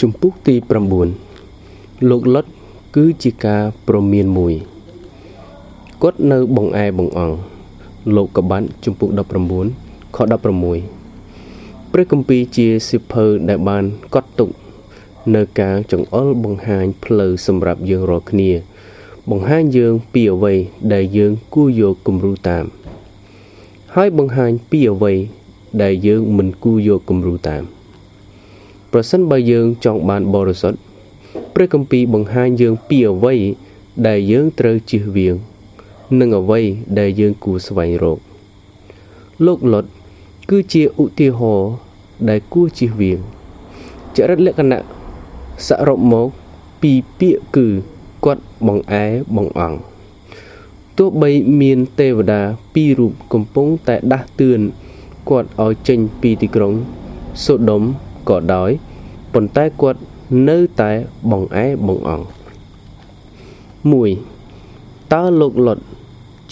ជំពូកទី9លោកលុតគឺជាការប្រមានមួយគាត់នៅបង្អែបង្អង់លោកកបាត់ជំពូក19ខ16ព្រះគម្ពីរជាសិភៅដែលបានកត់ទុក នៅការចង្អុលបង្ហាញផ្លូវសម្រាប់យើងរាល់គ្នា បង្ហាញយើងពីអ្វីដែលយើងគួរយកគំរូតាម ហើយបង្ហាញពីអ្វីដែលយើងមិនគួរយកគំរូតាម ប្រសិនបើយើងចង់បានបរិសុទ្ធព្រះគម្ពីរបង្ហាញយើងពីអ្វីដែលយើងត្រូវជៀសវាង និងអ្វីដែលយើងគួរស្វែងរកលោកលុតគឺជាឧទាហរណ៍ដែលគួរជៀសវាងចរិតលក្ខណៈសរុបមកពីពាក្យគឺគាត់បង្អែបង្អង់ទោះបីមានទេវតាពីររូបកំពុងតែដាស់តឿនគាត់ឲ្យចេញពីទីក្រុងសូដុំ ក៏ដោយប៉ុន្តែគាត់នៅតែបង្អែបង្អង់1តើលោកលុត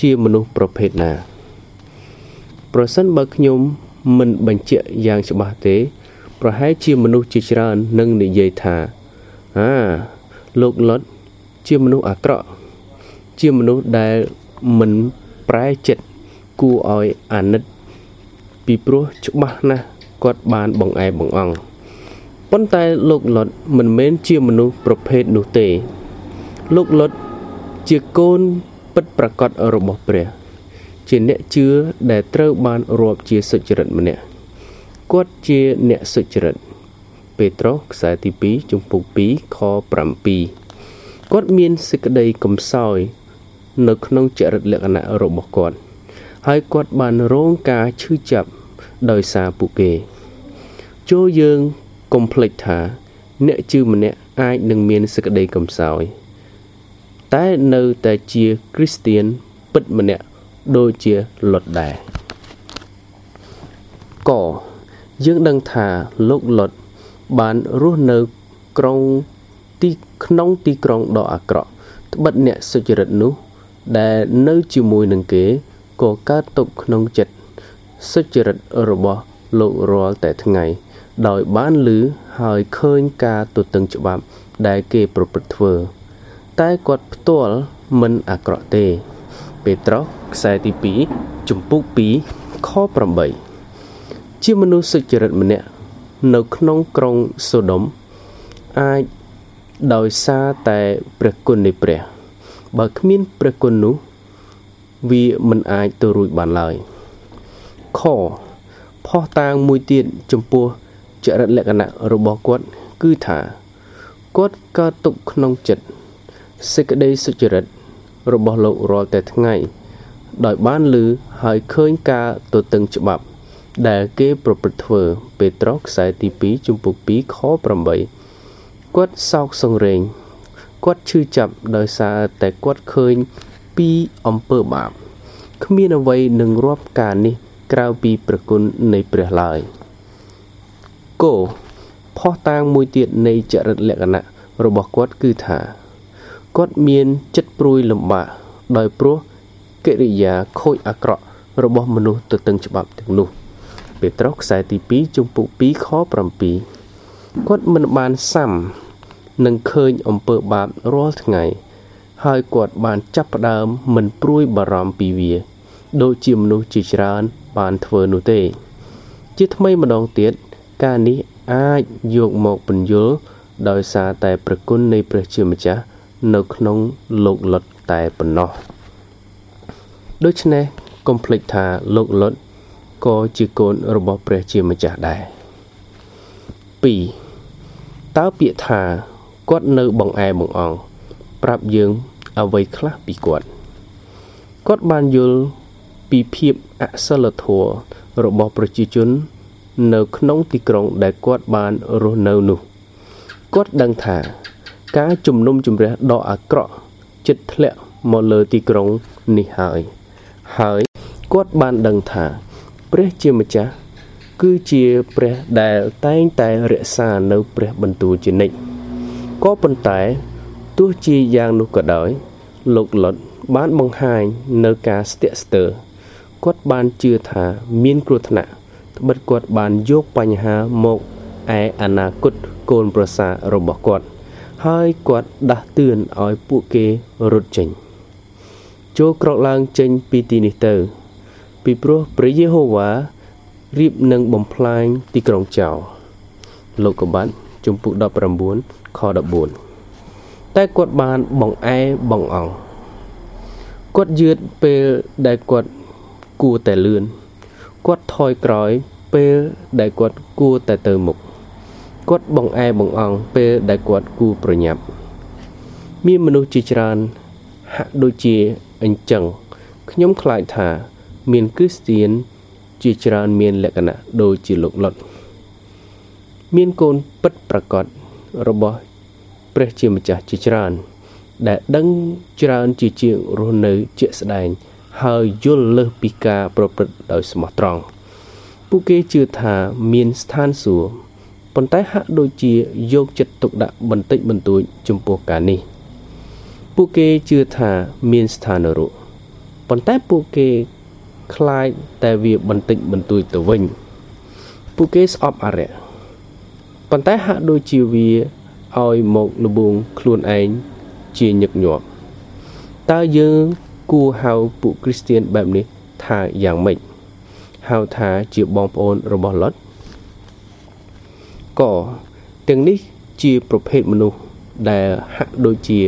ជាមនុស្សប្រភេទណា ប្រសិនបើខ្ញុំមិនបញ្ជាក់យ៉ាងច្បាស់ទេ ប្រហែលជាមនុស្សជាច្រើននឹងនិយាយថាអាលោកលុតជាមនុស្សអាក្រក់ ជាមនុស្សដែលមិនប្រែចិត្តគួរឲ្យអាណិតពីព្រោះច្បាស់ណាស់ គាត់បានបង្អែបង្អង់ប៉ុន្តែលោកលុតមិនមែនជាមនុស្សប្រភេទនោះទេ លោកលុតជាកូនពិតប្រាកដរបស់ព្រះ ជាអ្នកជឿដែលត្រូវបានរាប់ជាសុចរិតម្នាក់គាត់ជាអ្នកសុចរិតពេត្រុសខ្សែទី2ជំពូក2ខ7គាត់មានសេចក្តីកំសោយ នៅក្នុងចរិតលក្ខណៈរបស់គាត់ហើយគាត់បានរងការឈឺចាប់ ដោយសារពួកគេចូលយើងកុំភ្លេចថា អ្នកជឿម្នាក់អាចនឹងមានសេចក្តីកំសោយ តែនៅតែជាគ្រីស្ទៀនពិតម្នាក់ដូចជាលុតដែរកយើងដឹងថាលោកលុតបានរស់នៅក្រុងទីក្នុងទីក្រុងដ៏អាក្រក់ត្បិតអ្នកសុចរិតនោះ ដែលនៅជាមួយនឹងគេក៏កើតទុកក្នុងចិត្ត សុចរិតរបស់លោករាល់តែថ្ងៃ ដោយបានលឺហើយឃើញការទទឹងច្បាប់ដែលគេប្រព្រឹត្តធ្វើ តែគាត់ផ្ទាល់មិនអាក្រក់ទេ ពេត្រុសខ្សែទី2ជំពូក2ខ8ជាមនុស្សសុចរិតម្នាក់នៅក្នុងក្រុងសូដុំអាចដោយសារតែព្រះគុណនៃព្រះ បើគ្មានព្រះគុណនោះវាមិនអាចទៅរួចបានឡើយ ខផោះតាងមួយទៀតចំពោះចរិតលក្ខណៈរបស់គាត់គឺថាគាត់កើតទុកក្នុងចិត្តសេចក្តីសុចរិតរបស់លោករាល់តែថ្ងៃ ដោយបានលឺហើយឃើញការទទឹងច្បាប់ ដែលគេប្រព្រឹត្តធ្វើពេត្រុសខ្សែទី2ជំពូក2ខ8គាត់សោកសង្រេងគាត់ឈឺចាប់ដោយសារតែគាត់ឃើញពីអំពើបាបគ្មានអ្វីនឹងរាប់ការនេះ ក្រៅពីព្រះគុណនៃព្រះឡើយគោផោះតាងមួយទៀតនៃចរិតលក្ខណៈរបស់គាត់គឺថាគាត់មានចិត្តព្រួយលំបាកដោយព្រោះកិរិយាខូចអាក្រក់របស់មនុស្សទៅទឹងច្បាប់ទាំងនោះពេត្រុសខ្សែទី2ជំពូក2ខ7គាត់មិនបានសាំនឹងឃើញអំពើបាបរាល់ថ្ងៃ ហើយគាត់បានចាប់ផ្ដើមមិនព្រួយបារម្ភពីវា ដូចជាមនុស្សជាច្រើន បានធ្វើនោះទេ ជាថ្មីម្ដងទៀតការនេះអាចយកមកពន្យល់ដោយសារតែប្រគុណនៃព្រះជាម្ចាស់នៅក្នុងលោកលុតតែប៉ុណ្ណោះដូច្នេះកុំភ្លេចថាលោកលុតក៏ជាកូនរបស់ព្រះជាម្ចាស់ដែរ2តើពាក្យថាគាត់នៅបង្អែបង្អង់ប្រាប់យើងអ្វីខ្លះពីគាត់គាត់បានយល់ ពីភាពអសិលធម៌របស់ប្រជាជន នៅក្នុងទីក្រុងដែលគាត់បានរស់នៅនោះគាត់ដឹងថា ការជំនុំជម្រះដ៏អាក្រក់ចិត្តធ្លាក់មកលើទីក្រុងនេះហើយ ហើយគាត់បានដឹងថា ព្រះជាម្ចាស់គឺជាព្រះដែលតែងតែរក្សានៅព្រះបន្ទូលជានិច្ចក៏ប៉ុន្តែទោះជាយ៉ាងនោះក៏ដោយ លោកលុតបានបង្ហាញនៅការស្ទាក់ស្ទើរ គាត់បានជឿថាមានគ្រោះថ្នាក់ត្បិតគាត់បានយកបញ្ហាមកឯអនាគតកូនប្រសារបស់គាត់ ហើយគាត់ដាស់តឿនឲ្យពួកគេរត់ចេញចូលក្រោកឡើងចេញពីទីនេះទៅ ពីព្រោះព្រះយេហូវ៉ារៀបនឹងបំផ្លាញទីក្រុងចោលលោកកបាត់ជំពូក19ខ14តែគាត់បានបងអែបងអង្គគាត់យឺតពេលដែលគាត់ គួរតែលឿនគាត់ថយក្រោយពេលដែលគាត់គួរតែទៅមុខគាត់បងអែបងអង្គពេលដែលគាត់គួរប្រញាប់មានមនុស្សជាច្រើនហាក់ដូចជាអញ្ចឹងខ្ញុំខ្លាចថា មានគ្រីស្ទៀនជាច្រើនមានលក្ខណៈដូចជាលោកលុតមានកូនពិតប្រកបរបស់ព្រះជាម្ចាស់ជាច្រើន ដែលដឹងច្រើនជាជាងរស់នៅជាក់ស្ដែង ហើយយល់លើសពីការប្រព្រឹត្តដោយស្មោះត្រង់ពួកគេជឿថាមានស្ថានសួគ៌ប៉ុន្តែហាក់ដូចជាយកចិត្តទុកដាក់បន្តិចបន្តួចចំពោះការនេះ ពួកគេជឿថាមានស្ថាននរកប៉ុន្តែពួកគេខ្លាចតែវាបន្តិចបន្តួចទៅវិញពួកគេស្អប់អរិយប៉ុន្តែហាក់ដូចជាវាឲ្យមកលបួងខ្លួនឯងជាញឹកញាប់តើយើង គួរហៅពួកគ្រីស្ទៀនបែបនេះថាយ៉ាងម៉េចហៅថាជាបងប្អូនរបស់លុតកទាំងនេះជាប្រភេទមនុស្សដែលហាក់ដូចជា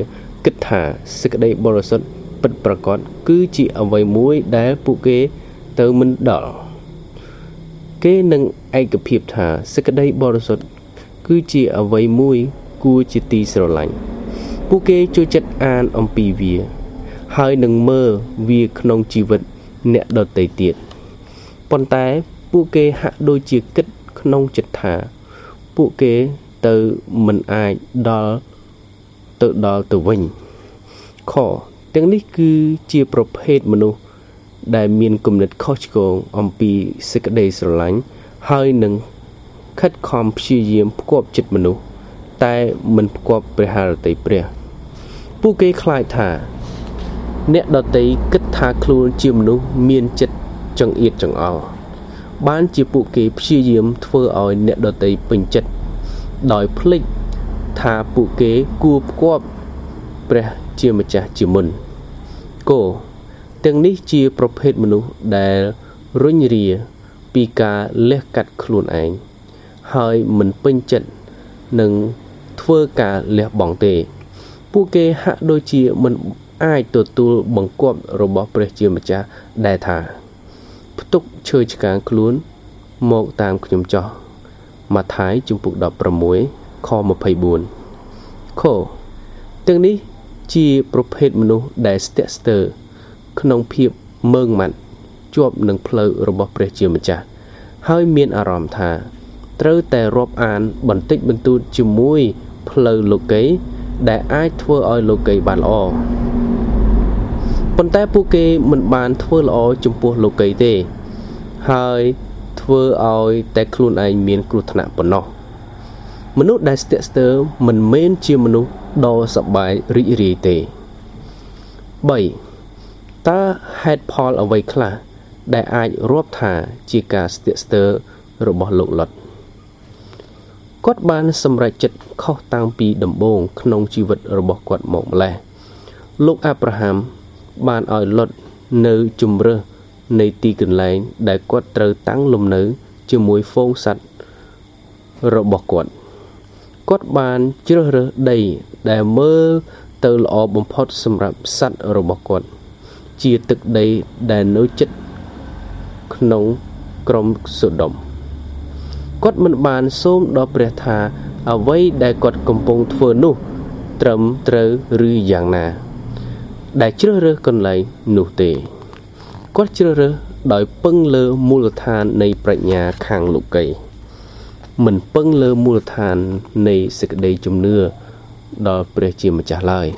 គិតថាសេចក្តីបរិសុទ្ធពិតប្រាកដគឺជាអ្វីមួយដែលពួកគេទៅមិនដល់គេនឹងឯកភាពថាសេចក្តីបរិសុទ្ធគឺជាអ្វីមួយគួរជាទីស្រឡាញ់ពួកគេចូលចិត្តអានអំពីវា ហើយនឹងមើលវាក្នុងជីវិតអ្នកដទៃទៀតប៉ុន្តែពួកគេហាក់ដូចជាគិតក្នុងចិត្តថា ពួកគេទៅមិនអាចដល់ទៅដល់ទៅវិញខទាំងនេះគឺជាប្រភេទមនុស្សដែលមានគំនិតខុសឆ្គងអំពីសេចក្តីស្រឡាញ់ហើយនឹងខិតខំព្យាយាមផ្គប់ចិត្តមនុស្សតែមិនផ្គប់ព្រះハរតីព្រះ ពួកគេខ្លាចថា អ្នកដតីគិតថាខ្លួនជាមនុស្សមានចិត្តចង្អៀតចង្អល់បានជាពួកគេព្យាយាមធ្វើឲ្យអ្នកដតីពេញចិត្តដោយភ្លេចថាពួកគេគួរផ្គប់ព្រះជាម្ចាស់ជាមុនគោទាំងនេះជាប្រភេទមនុស្សដែលរុញរាពីការលះកាត់ខ្លួនឯងហើយមិនពេញចិត្តនឹងធ្វើការលះបង់ទេ ពួកគេហាក់ដូចជាមិន អាចទទួលបង្គាប់របស់ព្រះជាម្ចាស់ដែលថា ផ្ទុកឈើឆ្កាងខ្លួនមកតាមខ្ញុំចោះម៉ាថាយជំពូក16ខ24ខទាំងនេះជាប្រភេទមនុស្សដែលស្ទាក់ស្ទើរក្នុងភាពមើងម៉ាត់ជាប់នឹងផ្លូវរបស់ព្រះជាម្ចាស់ហើយមានអារម្មណ៍ថាត្រូវតែរាប់អានបន្តិចបន្តួចជាមួយផ្លូវលោកីដែលអាចធ្វើឲ្យលោកីបានល្អ ប៉ុន្តែពួកគេមិនបានធ្វើល្អចំពោះលោកីទេ ហើយធ្វើឲ្យតែខ្លួនឯងមានគ្រោះថ្នាក់ប៉ុណ្ណោះមនុស្សដែលស្ទាក់ស្ទើរមិនមែនជាមនុស្សដ៏សប្បាយរីករាយទេ3តើហេតុផលអ្វីខ្លះដែលអាចរាប់ថាជាការស្ទាក់ស្ទើររបស់លោកលុតគាត់បានសម្រេចចិត្តខុសតាំងពីដំបូងក្នុងជីវិតរបស់គាត់មកម្លេះលោកអាប់រ៉ាហាំ បានឲ្យលុតនៅជំរឹះនៃទីកន្លែង ដែលគាត់ត្រូវតាំងលំនៅ ជាមួយហ្វូងសត្វរបស់គាត់គាត់បានជ្រើសរើសដីដែលមើលទៅល្អបំផុតសម្រាប់សត្វរបស់គាត់ ជាទឹកដីដែលនៅជិតក្នុងក្រុមសូដុំគាត់មិនបានសូមដល់ព្រះថាអ្វីដែលគាត់កំពុងធ្វើនោះ ត្រឹមត្រូវឬយ៉ាងណា ដែលជ្រើសរើសកន្លែងនោះទេគាត់ជ្រើសរើសដោយពឹងលើមូលដ្ឋាននៃប្រាជ្ញាខាងលោកីមិនពឹងលើមូលដ្ឋាននៃសេចក្តីជំនឿដល់ព្រះជាម្ចាស់ឡើយ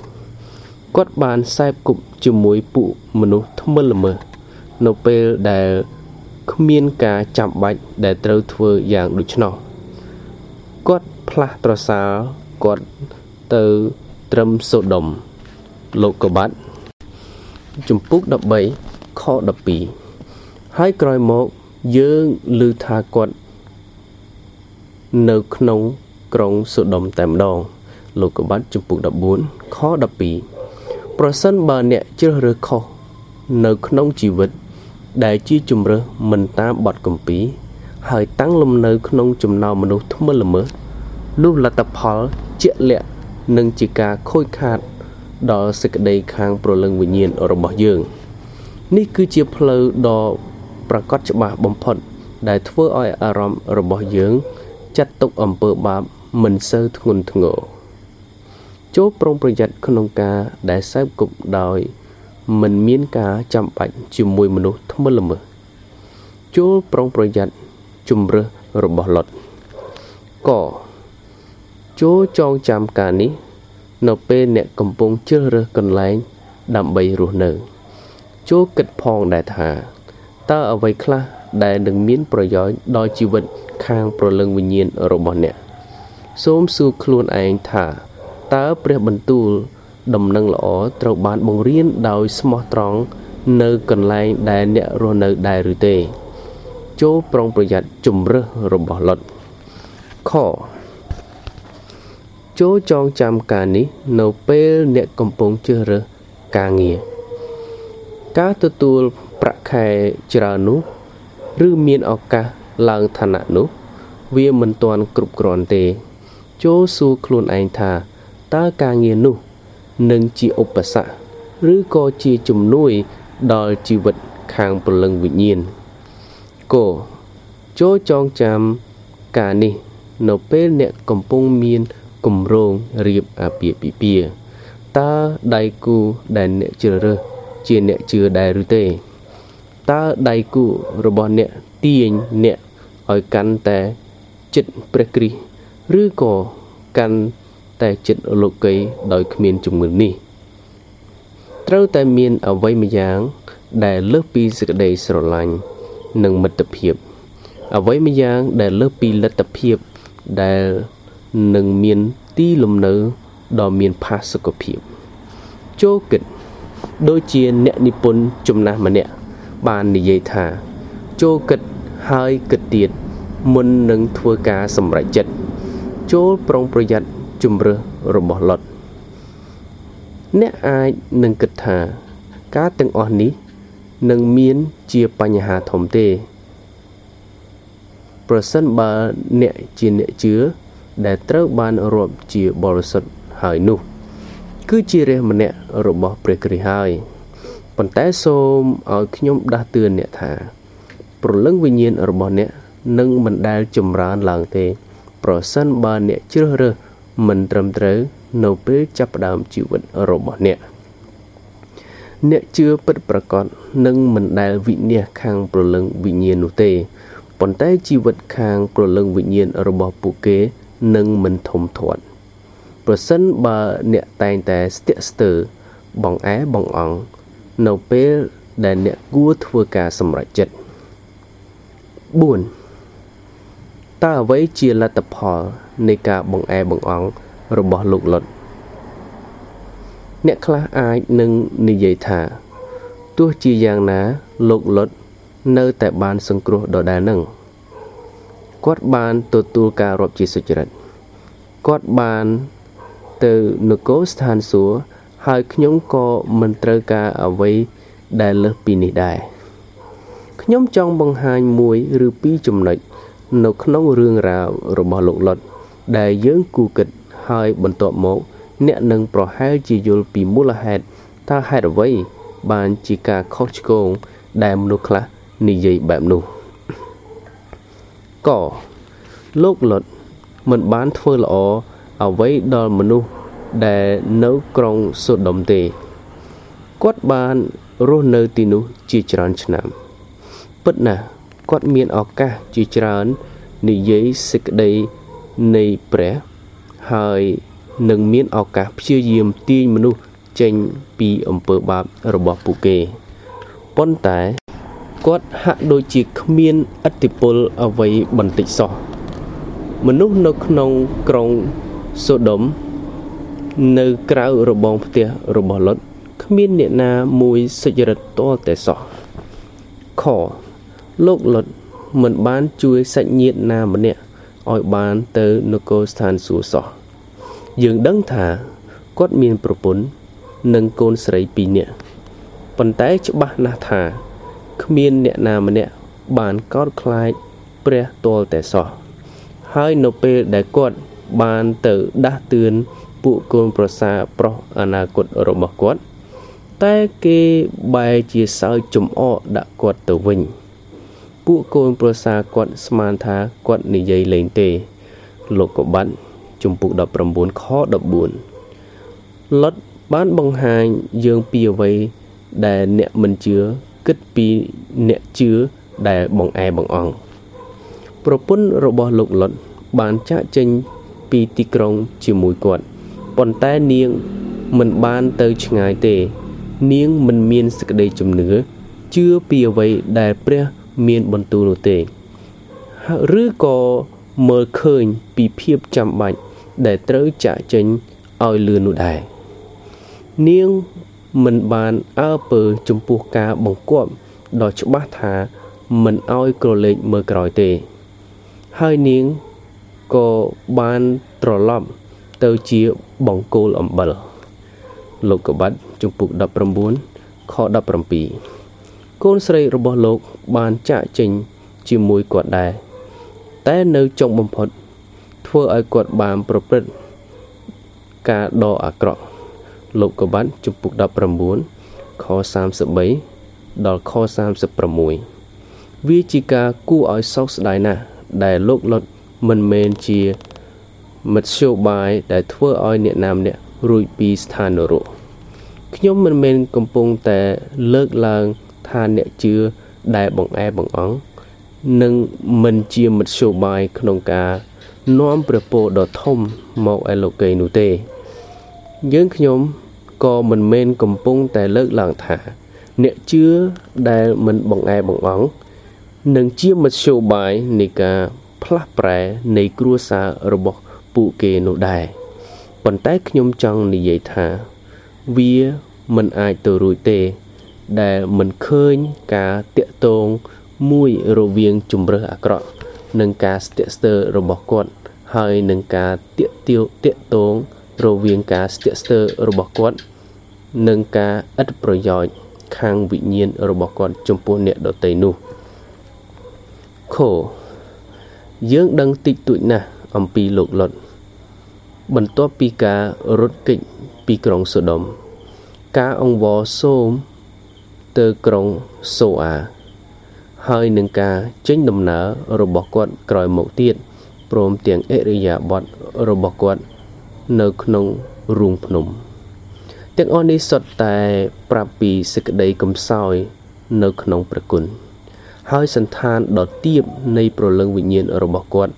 គាត់បានសែបគប់ជាមួយពួកមនុស្សថ្មិលល្មើសនៅពេលដែលគ្មានការចាំបាច់ដែលត្រូវធ្វើយ៉ាងដូច្នោះគាត់ផ្លាស់ប្រសើរគាត់ទៅត្រឹមសូដុំលោកកបាត់ ជំពូក13ខ12ហើយក្រោយមកយើងឮថាគាត់នៅក្នុងក្រុងសូដុំតែម្ដង លោកកបាត់ចំពុក14ខ12ប្រសិនបើអ្នកជ្រើសរើសខុសនៅក្នុងជីវិត ដែលជាជំរើសមិនតាមបទកម្ពីហើយតាំងលំនៅក្នុងចំណោមមនុស្សថ្មិលល្មើសនោះលទ្ធផលជាក់លាក់នឹងជាការខូចខាត ដល់សេចក្តីខាងប្រលឹងវិញ្ញាណរបស់យើង នេះគឺជាផ្លូវដ៏ប្រកបច្បាស់បំផុត ដែលធ្វើឲ្យអារម្មណ៍របស់យើង ចាត់ទុកអំពើបាបមិនសូវធ្ងន់ធ្ងរចូលប្រុងប្រយ័ត្នក្នុងការដែលសើបគប់ដោយមិនមានការចាំបាច់ជាមួយមនុស្សថ្មិលល្មើសចូលប្រុងប្រយ័ត្នជំរើសរបស់លុតកចូលចងចាំការនេះ នៅពេលអ្នកកំពុងជ្រើសរើសកន្លែងដើម្បីរស់នៅចូលគិតផងដែរថាតើអ្វីខ្លះដែលនឹងមានប្រយោជន៍ដល់ជីវិតខាងប្រលឹងវិញ្ញាណរបស់អ្នកសូមសួរខ្លួនឯងថាតើព្រះបន្ទូលដំណឹងល្អត្រូវបានបង្រៀនដោយស្មោះត្រង់នៅកន្លែងដែលអ្នករស់នៅដែរឬទេ ចូលប្រុងប្រយ័ត្នជំរើសរបស់លុតខ ចូលចងចាំការនេះនៅពេលអ្នកកំពុងជ្រើសរើសការងារការទទួលប្រាក់ខែច្រើននោះ ឬមានឱកាសឡើងឋានៈនោះ វាមិនទាន់គ្រប់គ្រាន់ទេចូលសួរខ្លួនឯងថាតើការងារនោះនឹងជាឧបសគ្គឬក៏ជាជំនួយដល់ជីវិតខាងព្រលឹងវិញ្ញាណកចូលចងចាំការនេះ នៅពេលអ្នកកំពុងមាន គម្រោងរៀបអាពាហ៍ពិពាហ៍តើដៃគូដែលអ្នកជ្រើសរើសជាអ្នកជឿដែរឬទេតើដៃគូរបស់អ្នកទាញអ្នកឲ្យកាន់តែចិត្តព្រះគ្រីស្ទឬក៏កាន់តែចិត្តលោកីដោយគ្មានជំងឺនេះត្រូវតែមានអវ័យម្យ៉ាង ដែលលើសពីសេចក្តីស្រឡាញ់និងមិត្តភាពអ្វីម្យ៉ាងដែលលើសពីលទ្ធភាពដែល នឹងមានទីលំនៅដ៏មានផាសុកភាពចូលគិតដូចជាអ្នកនិពន្ធចំណាស់ម្នាក់បាននិយាយថា ចូលគិតហើយគិតទៀតមុននឹងធ្វើការសម្រេចចិត្តចូលប្រុងប្រយ័ត្នជំរើសរបស់លុតអ្នកអាចនឹងគិតថា ការទាំងអស់នេះនឹងមានជាបញ្ហាធំទេប្រសិនបើអ្នកជាអ្នកជឿ ដែលត្រូវបានរាប់ជាបរិសុទ្ធហើយនោះ គឺជារាជម្នាក់របស់ព្រះគ្រីស្ទហើយប៉ុន្តែសូមឲ្យខ្ញុំដាស់តឿនអ្នកថាព្រលឹងវិញ្ញាណរបស់អ្នកនឹងមិនដែលចម្រើនឡើងទេ ប្រសិនបើអ្នកជ្រើសរើសមិនត្រឹមត្រូវនៅពេលចាប់ផ្ដើមជីវិតរបស់អ្នកអ្នកជឿពិតប្រកបនឹងមិនដែលវិនិច្ឆ័យខាងព្រលឹងវិញ្ញាណនោះទេប៉ុន្តែជីវិតខាងព្រលឹងវិញ្ញាណរបស់ពួកគេ នឹងមិនធំធាត់ប្រសិនបើអ្នកតែងតែស្ទាក់ស្ទើរបងអែបងអង្គនៅពេលដែលអ្នកគួរធ្វើការសម្រេចចិត្ត4តើអ្វីជាលទ្ធផលនៃការបងអែបងអង្គរបស់លោកលុតអ្នកខ្លះអាចនឹងនិយាយថាទោះជាយ៉ាងណាលោកលុតនៅតែបានសង្គ្រោះដដែលនឹង គាត់បានទទួលការរាប់ជាសុចរិតគាត់បានទៅនគរស្ថានសួគ៌ហើយខ្ញុំក៏មិនត្រូវការអ្វីដែលលើសពីនេះដែរខ្ញុំចង់បង្ហាញមួយឬពីរចំណុចនៅក្នុងរឿងរ៉ាវរបស់លោកលុតដែលយើងគូគិតហើយបន្ទាប់មក អ្នកនឹងប្រហែលជាយល់ពីមូលហេតុថាហេតុអ្វីបានជាការខុសឆ្គងដែលមនុស្សខ្លះនិយាយបែបនោះ កលោកលុតមិនបានធ្វើល្អអ្វីដល់មនុស្សដែលនៅក្រុងសូដុំទេ គាត់បានរស់នៅទីនោះជាច្រើនឆ្នាំពិតណាស់គាត់មានឱកាសជាច្រើននិយាយសេចក្តីនៃព្រះហើយនឹងមានឱកាសព្យាយាមទាញមនុស្សចេញពីអំពើបាបរបស់ពួកគេប៉ុន្តែ គាត់ហាក់ដូចជាគ្មានអធិពលអ្វីបន្តិចសោះមនុស្សនៅក្នុងក្រុងសូដុំនៅក្រៅរបងផ្ទះរបស់លុតគ្មានអ្នកណាមួយសុចរិតទាល់តែសោះខលោកលុតមិនបានជួយសាច់ញាតិណាម្នាក់ឲ្យបានទៅនគរស្ថានសួគ៌សោះយើងដឹងថាគាត់មានប្រពន្ធនិងកូនស្រីពីរនាក់ប៉ុន្តែច្បាស់ណាស់ថា គ្មានអ្នកណាម្នាក់បានកោតខ្លាចព្រះទាល់តែសោះហើយនៅពេលដែលគាត់បានទៅដាស់តឿនពួកកូនប្រសាប្រុសអនាគតរបស់គាត់ តែគេបែរជាសើចចំអកដាក់គាត់ទៅវិញ ពួកកូនប្រសាគាត់ស្មានថាគាត់និយាយលេងទេ លោកកបាត់ជំពូក19ខ14លុតបានបង្ហាញយើងពីអ្វីដែលអ្នកមិនជឿ គិតពីអ្នកជឿដែលបង្អែបង្អង់ប្រពន្ធរបស់លោកលុតបានចាក់ចេញពីទីក្រុងជាមួយគាត់ប៉ុន្តែនាងមិនបានទៅឆ្ងាយទេ នាងមិនមានសេចក្តីជំនឿជឿពីអ្វីដែលព្រះមានបន្ទូលនោះទេឬក៏មើលឃើញពីភាពចាំបាច់ដែលត្រូវចាក់ចេញឲ្យលឿននោះដែរនាង មិនបានអើពើចំពោះការបង្គាប់ដ៏ច្បាស់ថាមិនឲ្យក្រឡេកមើលក្រោយទេ ហើយនាងក៏បានត្រឡប់ទៅជាបង្គោលអំបិលលោកកបាត់ជំពូក19ខ17កូនស្រីរបស់លោកបានចាក់ចេញជាមួយគាត់ដែរតែនៅចុងបំផុត ធ្វើឲ្យគាត់បានប្រព្រឹត្តការដ៏អាក្រក់ លោកកបាត់ជំពូក19ខ33ដល់ខ36វាជាការគួរឲ្យសោកស្ដាយណាស់ដែលលោកលុតមិនមែនជាមធ្យោបាយដែលធ្វើឲ្យអ្នកណាម្នាក់រួចពីស្ថាននរកខ្ញុំមិនមែនកំពុងតែលើកឡើងថាអ្នកជឿដែលបង្អែបង្អង់នឹងមិនជាមធ្យោបាយក្នុងការនាំព្រះពរដ៏ធំមកឯលោកីនោះទេ យើងខ្ញុំ ក៏មិនមែនកំពុងតែលើកឡើងថា អ្នកជឿដែលមិនបង្អែបង្អង់នឹងជាមធ្យោបាយនៃការផ្លាស់ប្រែនៃគ្រួសាររបស់ពួកគេនោះដែរប៉ុន្តែខ្ញុំចង់និយាយថា វាមិនអាចទៅរួចទេ ដែលមិនឃើញការតាក់ទងមួយរវាងជំរើសអាក្រក់និងការស្ទាក់ស្ទើររបស់គាត់ ហើយនឹងការតាក់ទាវតាក់ទងរវាងការស្ទាក់ស្ទើររបស់គាត់ និងការឥតប្រយោជន៍ខាងវិញ្ញាណរបស់គាត់ចំពោះអ្នកដទៃនោះខយើងដឹងតិចតួចណាស់អំពីលោកលុតបន្ទាប់ពីការរត់គេចពីក្រុងសូដុំការអង្វរសូមទៅក្រុងសូអាហើយនឹងការចេញដំណើររបស់គាត់ក្រោយមកទៀតព្រមទាំងអរិយាបថរបស់គាត់នៅក្នុងរូងភ្នំ ទាំងអស់នេះសុទ្ធតែប្រាប់ពីសេចក្តីកំសោយនៅក្នុងព្រះគុណហើយសន្តានដ៏ទាបនៃប្រលឹងវិញ្ញាណរបស់គាត់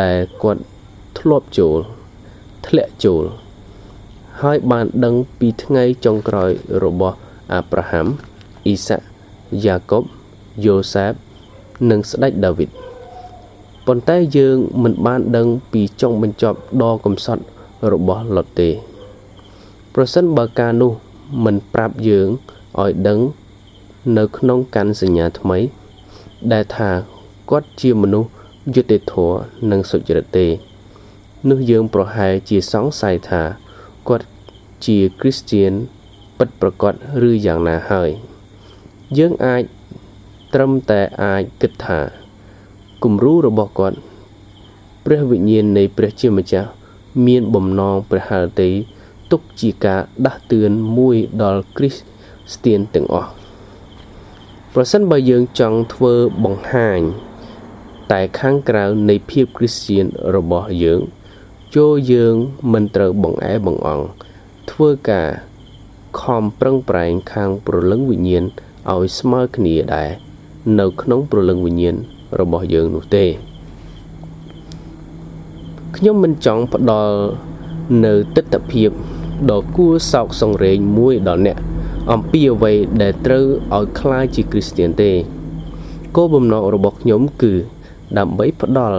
ដែលគាត់ធ្លាប់ចូលធ្លាក់ចូលហើយបានដឹងពីថ្ងៃចុងក្រោយរបស់អាប់រ៉ាហាំអ៊ីសាក់យ៉ាកុបយូសែបនិងស្ដេចដាវីតប៉ុន្តែយើងមិនបានដឹងពីចុងបញ្ចប់ដ៏កំសត់របស់លុតទេ ប្រសិនបើការនោះមិនប្រាប់យើងឲ្យដឹងនៅក្នុងកាន់សញ្ញាថ្មី ដែលថាគាត់ជាមនុស្សយុត្តិធម៌និងសុចរិតទេនោះយើងប្រហែលជាសង្ស័យថាគាត់ជាគ្រីស្ទៀនពិតប្រកបឬយ៉ាងណាហើយ យើងអាចត្រឹមតែអាចគិតថាគំរូរបស់គាត់ ព្រះវិញ្ញាណនៃព្រះជាម្ចាស់មានបំណងព្រះハរតី ទុកជាការដាស់តឿនមួយដល់គ្រីស្ទៀនទាំងអស់ប្រសិនបើយើងចង់ធ្វើបង្ហាញ តែខាងក្រៅនៃភាពគ្រីស្ទៀនរបស់យើងចូលយើងមិនត្រូវបង្អែបង្អង់ធ្វើការខំប្រឹងប្រែងខាងប្រលឹងវិញ្ញាណឲ្យស្មើគ្នាដែរនៅក្នុងប្រលឹងវិញ្ញាណរបស់យើងនោះទេខ្ញុំមិនចង់ផ្ដល់នៅទស្សនភាព ដ៏គួរសោកសង្រេងមួយដល់អ្នកអំពីអ្វីដែលត្រូវឲ្យคล้ายជាគ្រីស្ទានទេគោលបំណងរបស់ខ្ញុំគឺដើម្បីផ្ដល់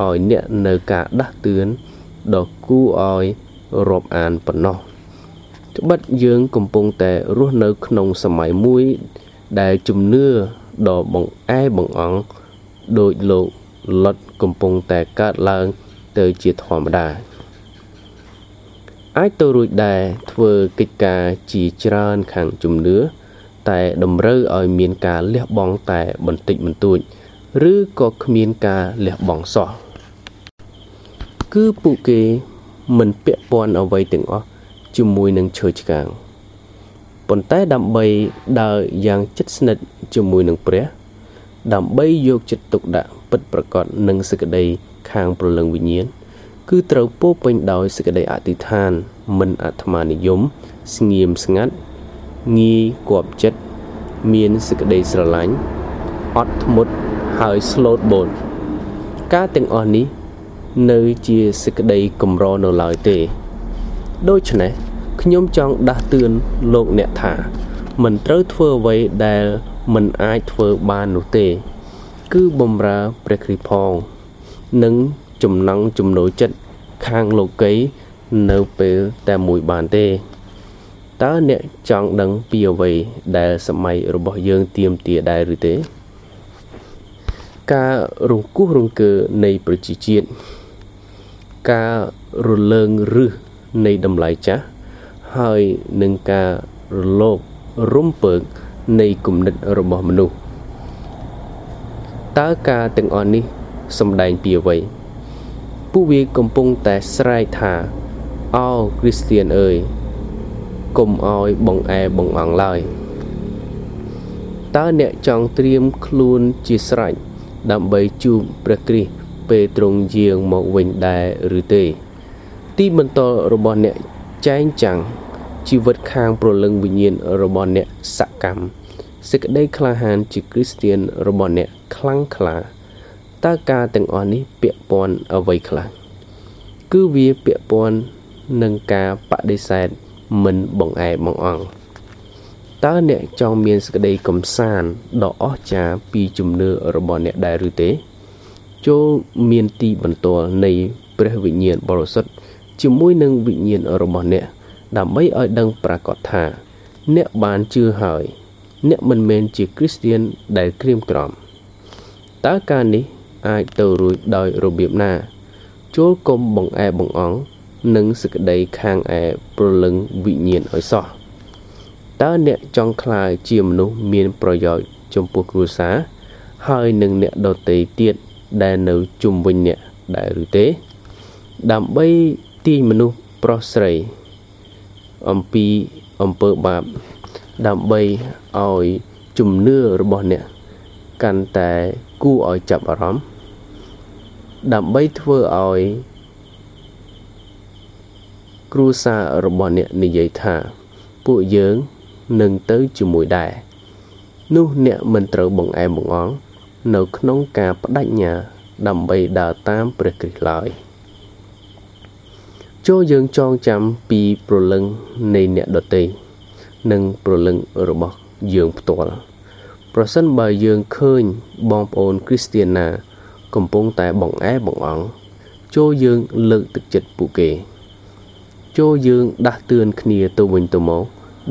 ឲ្យអ្នកនៅការដាស់តឿនដ៏គួរឲ្យរាប់អានប៉ុណ្ណោះត្បិតយើងកំពុងតែរស់នៅក្នុងសម័យមួយដែលជំនឿដ៏បង្អែបង្អង់ដោយលោក លុតកំពុងតែកើតឡើងទៅជាធម្មតា អាចទៅរួចដែរធ្វើកិច្ចការជាច្រើនខាងជំនឿតែតម្រូវឲ្យមានការលះបង់តែបន្តិចបន្តួច ឬក៏គ្មានការលះបង់សោះគឺពួកគេមិនពាក់ព័ន្ធអ្វីទាំងអស់ជាមួយនឹងឈើឆ្កាងប៉ុន្តែដើម្បីដើរយ៉ាងជិតស្និទ្ធជាមួយនឹងព្រះ ដើម្បីយកចិត្តទុកដាក់ពិតប្រាកដនឹងសេចក្តីខាងព្រលឹងវិញ្ញាណ គឺត្រូវពោពេញដោយសេចក្តីអធិដ្ឋាន មិនអាត្មានិយម ស្ងៀមស្ងាត់ងាយគប់ចិត្តមានសេចក្តីស្រឡាញ់អត់ធ្មត់ហើយស្លូតបូនការទាំងអស់នេះ នៅជាសេចក្តីកម្រនៅឡើយទេ ដូច្នេះខ្ញុំចង់ដាស់តឿនលោកអ្នកថា មិនត្រូវធ្វើអ្វីដែលមិនអាចធ្វើបាននោះទេ គឺបំរើព្រះគ្រីស្ទផង និង ចំណង់ចំណូលចិត្តខាងលោកីនៅពេលតែមួយបានទេតើអ្នកចង់ដឹងពីអ្វីដែលសម័យរបស់យើងទៀមទាដែរឬទេ ការរង្គោះរង្គើនៃប្រជាជាតិការរលើងរឹសនៃតម្លៃចាស់ហើយនឹងការរលោភរំពើកនៃគំនិតរបស់មនុស្សតើការទាំងអស់នេះសំដែងពីអ្វី ពួកវាកំពុងតែស្រែកថាអោគ្រីស្ទៀនអើយកុំអោយបងអែបងអង្គឡើយតើអ្នកចង់ត្រៀមខ្លួនជាស្រេចដើម្បីជួបព្រះគ្រីស្ទពេលទ្រង់យាងមកវិញដែរឬទេ ទីបន្តរបស់អ្នកចែងចាំងជីវិតខាងព្រលឹងវិញ្ញាណរបស់អ្នកសកម្មសេចក្តីក្លាហានជាគ្រីស្ទៀនរបស់អ្នកខ្លាំងក្លា តើការទាំងអស់នេះពាក់ព័ន្ធអ្វីខ្លះគឺវាពាក់ព័ន្ធនឹងការបដិសេធមិនបងអែបងអង្គតើអ្នកចង់មានសេចក្តីកំសាន្តដ៏អស្ចារ្យពីជំនឿរបស់អ្នកដែរឬទេចូលមានទីបន្ទាល់នៃព្រះវិញ្ញាណបរិសុទ្ធជាមួយនឹងវិញ្ញាណរបស់អ្នកដើម្បីឲ្យដឹងប្រាកដថា អ្នកបានជឿហើយ អ្នកមិនមែនជាគ្រីស្ទៀនដែលក្រៀមក្រំតើការនេះ អាចទៅរួចដោយរបៀបណាចូលគុំបង្អែបង្អង់និងសេចក្តីខាងឯប្រលឹងវិញ្ញាណឲ្យសោះតើអ្នកចង់ក្លាយជាមនុស្សមានប្រយោជន៍ចំពោះគ្រួសារហើយនឹងអ្នកដទៃទៀតដែលនៅជុំវិញអ្នកដែរឬទេ ដើម្បីទាញមនុស្សប្រុសស្រី អំពីអំពើបាប ដើម្បីឲ្យជំនឿរបស់អ្នកកាន់តែគួរឲ្យចាប់អារម្មណ៍ ដើម្បីធ្វើឲ្យគ្រួសាររបស់អ្នកនិយាយថា ពួកយើងនឹងទៅជាមួយដែរនោះអ្នកមិនត្រូវបង្អែមបង្អង់នៅក្នុងការបដិញ្ញា ដើម្បីដើរតាមព្រះគ្រីស្ទឡើយចូលយើងចងចាំពីប្រលឹងនៃអ្នកដទៃនិងប្រលឹងរបស់យើងផ្ទាល់ប្រសិនបើយើងឃើញបងប្អូនគ្រីស្ទានណា កំពុងតែបង្អែបង្អង់ចូលយើងលើកទឹកចិត្តពួកគេ ចូលយើងដាស់តឿនគ្នាទៅវិញទៅមក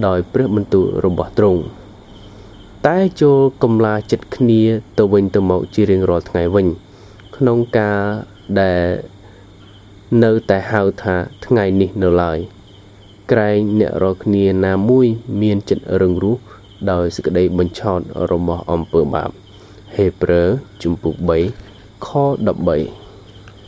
ដោយព្រះបន្ទូលរបស់ទ្រង់តែចូលកំឡាចិត្តគ្នាទៅវិញទៅមកជារៀងរាល់ថ្ងៃវិញ ក្នុងការដែលនៅតែហៅថាថ្ងៃនេះនៅឡើយក្រែងអ្នករាល់គ្នាណាមួយមានចិត្តរឹងរូសដោយសេចក្តីបញ្ឆោតរបស់អំពើបាបហេព្រើរជំពូក3 ខ13